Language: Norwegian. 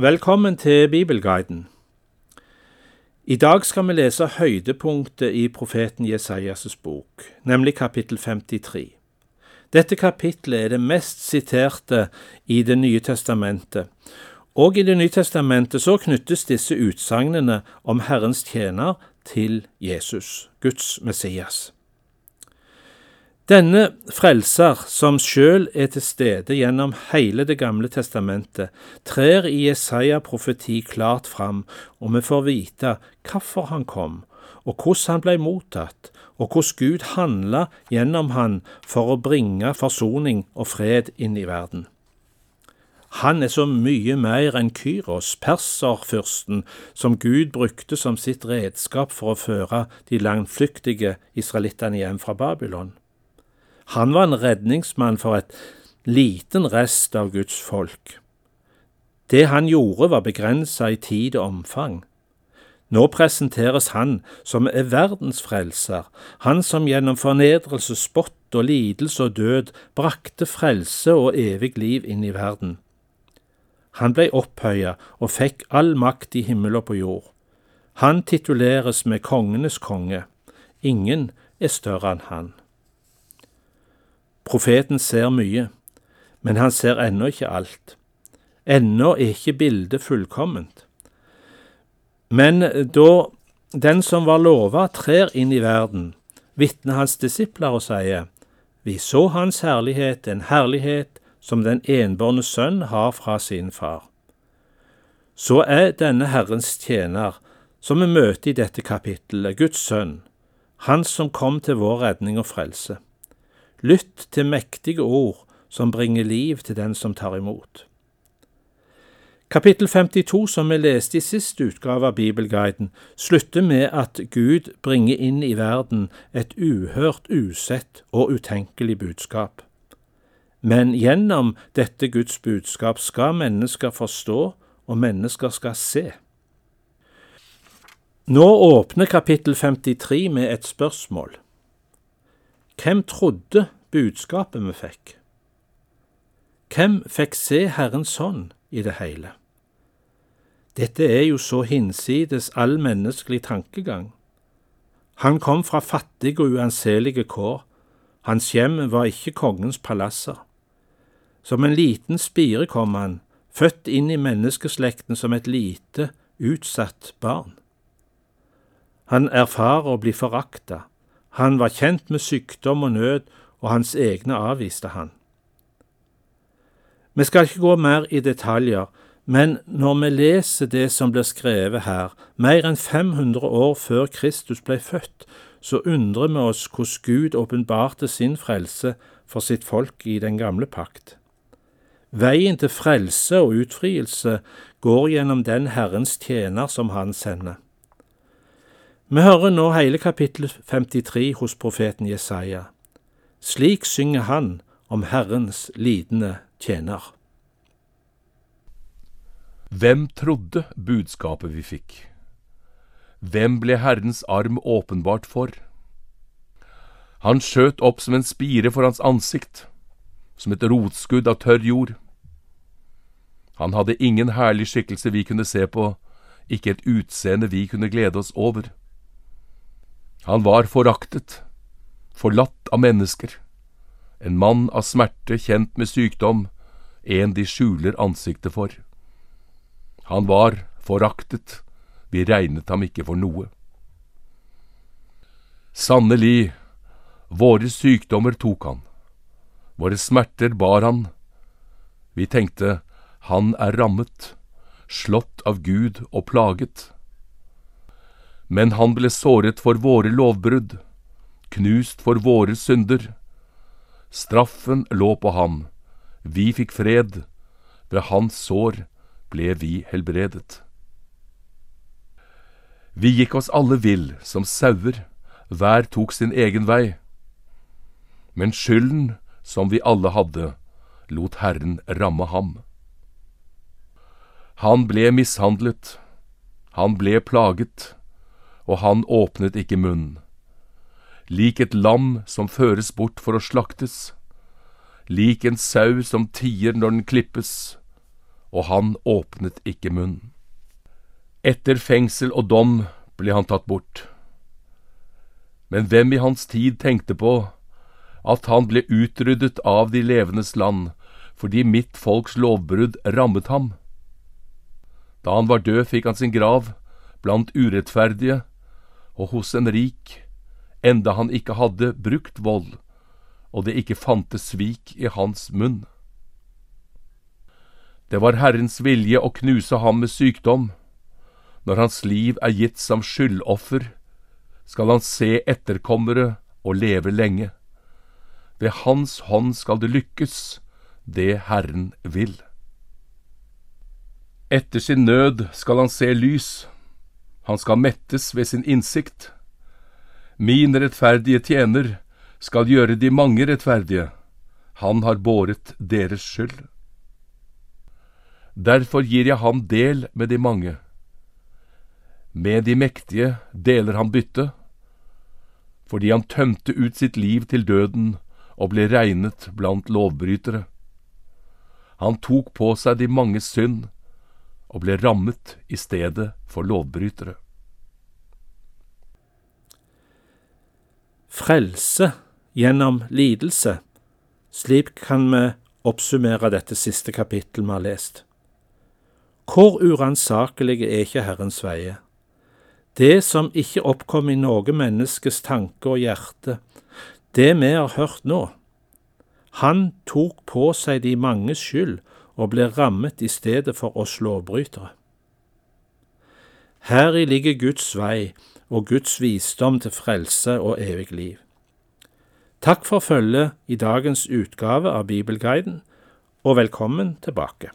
Velkommen til Bibelguiden. I dag skal vi lese høydepunktet i profeten Jesajas' bok, nemlig kapittel 53. Dette kapittelet er det mest siterte i Det nye testamentet, og i Det nye testamentet så knyttes disse utsagnene om Herrens tjener til Jesus, Guds Messias. Denne frelser, som sjøl er til stede gjennom hele Det gamle testamentet, trer i Jesaja profeti klart fram, og vi får vite hvorfor han kom, og hvordan han ble mottatt, og hvordan Gud handla gjennom han for å bringe forsoning og fred inn i verden. Han er så mye mer enn Kyros, perserfyrsten, som Gud brukte som sitt redskap for å føre de langflyktige israelittene hjem fra Babylon. Han var en redningsmann for et liten rest av Guds folk. Det han gjorde var begrensa i tid og omfang. Nå presenteres han som er verdens frelser, han som gjennom fornedrelse, spott og lidelse og død brakte frelse og evig liv inn i verden. Han blei opphøya og fikk all makt i himmel og på jord. Han tituleres med kongenes konge. Ingen er større enn han. Profeten ser mye, men han ser ennå ikke alt. Ennå er ikke bildet fullkomment. Men da den som var lova, trer inn i verden, vitner hans disipler og sier, Vi så Hans herlighet, en herlighet som den enbårne sønn har fra sin far. Så er denne Herrens tjener, som vi møter i dette kapittelet, Guds sønn, Han som kom til vår redning og frelse. Lytt til mektige ord som bringer liv til den som tar imot. Kapittel 52, som vi leste i siste utgave av Bibelguiden, slutter med at Gud bringer inn i verden et uhørt, usett og utenkelig budskap. Men gjennom dette Guds budskap skal mennesker forstå, og mennesker skal se. Nå åpner kapittel 53 med et spørsmål. Hvem trodde budskapet vi fikk? Hvem fikk se Herrens hånd i det hele? Dette er jo så hinsides all menneskelig tankegang. Han kom fra fattige og uanselige kår, hans hjem var ikke kongens palasser. Som en liten spire kom han, født inn i menneskeslekten som et lite, utsatt barn. Han erfarer å bli forakta, han var kjent med sykdom og nød, og hans egne avviste han. Vi skal ikke gå mer i detaljer, men når vi leser det som blir skrevet her, mer enn 500 år før Kristus ble født, så undrer vi oss hvordan Gud åpenbarte sin frelse for sitt folk i den gamle pakt. Veien til frelse og utfrielse går gjennom den Herrens tjener som Han sender. Vi hører nå hele kapittel 53 hos profeten Jesaja. Slik synger han om Herrens lidende tjener. Hvem trodde budskapet vi fikk? Hvem ble Herrens arm åpenbart for? Han skjøt opp som en spire for hans ansikt, som et rotskudd av tørr jord. Han hadde ingen herlig skikkelse vi kunne se på, ikke et utseende vi kunne glede oss over. Han var foraktet, forlatt av mennesker, en mann av smerte kjent med sykdom, en de skjuler ansiktet for. Han var foraktet, vi regnet ham ikke for noe. Sannelig, våre sykdommer tok han, våre smerter bar han. Vi tenkte, han er rammet, slått av Gud og plaget men han ble såret for våre lovbrudd, knust for våre synder. Straffen lå på ham, vi fikk fred, ved hans sår ble vi helbredet. Vi gikk oss alle vill som sauer, hver tok sin egen vei. Men skylden som vi alle hadde, lot Herren ramme ham. Han ble mishandlet, han ble plaget, og han åpnet ikke munnen. Lik et lam som føres bort for å slaktes, lik en sau som tier når den klippes, og han åpnet ikke munn. Etter fengsel og dom ble han tatt bort. Men hvem i hans tid tenkte på at han ble utryddet av de levendes land fordi mitt folks lovbrudd rammet ham? Da han var død, fikk han sin grav blant urettferdige og hos en rik, enda han ikke hadde brukt vold, og det ikke fantes svik i hans munn. Det var Herrens vilje å knuse ham med sykdom. Når hans liv er gitt som skyldoffer, skal han se etterkommere og leve lenge. Ved hans hånd skal det lykkes, det Herren vil. Etter sin nød skal han se lys, han skal mettes ved sin innsikt. Min rettferdige tjener skal gjøre de mange rettferdige, han har båret deres skyld. Derfor gir jeg ham del med de mange. Med de mektige deler han bytte, fordi han tømte ut sitt liv til døden og ble regnet blant lovbrytere. Han tok på seg de mange synd og ble rammet i stedet for lovbrytere. Frelse gjennom lidelse. Slik kan vi oppsummere dette siste kapittel vi har lest. Hvor uransakelige er ikke Herrens veier? Det som ikke oppkom i noe menneskes tanke og hjerte, det vi har hørt nå. Han tok på seg de manges skyld og ble rammet i stedet for oss lovbrytere. Heri ligger Guds vei og Guds visdom til frelse og evig liv. Takk for følget i dagens utgave av Bibelguiden, og velkommen tilbake.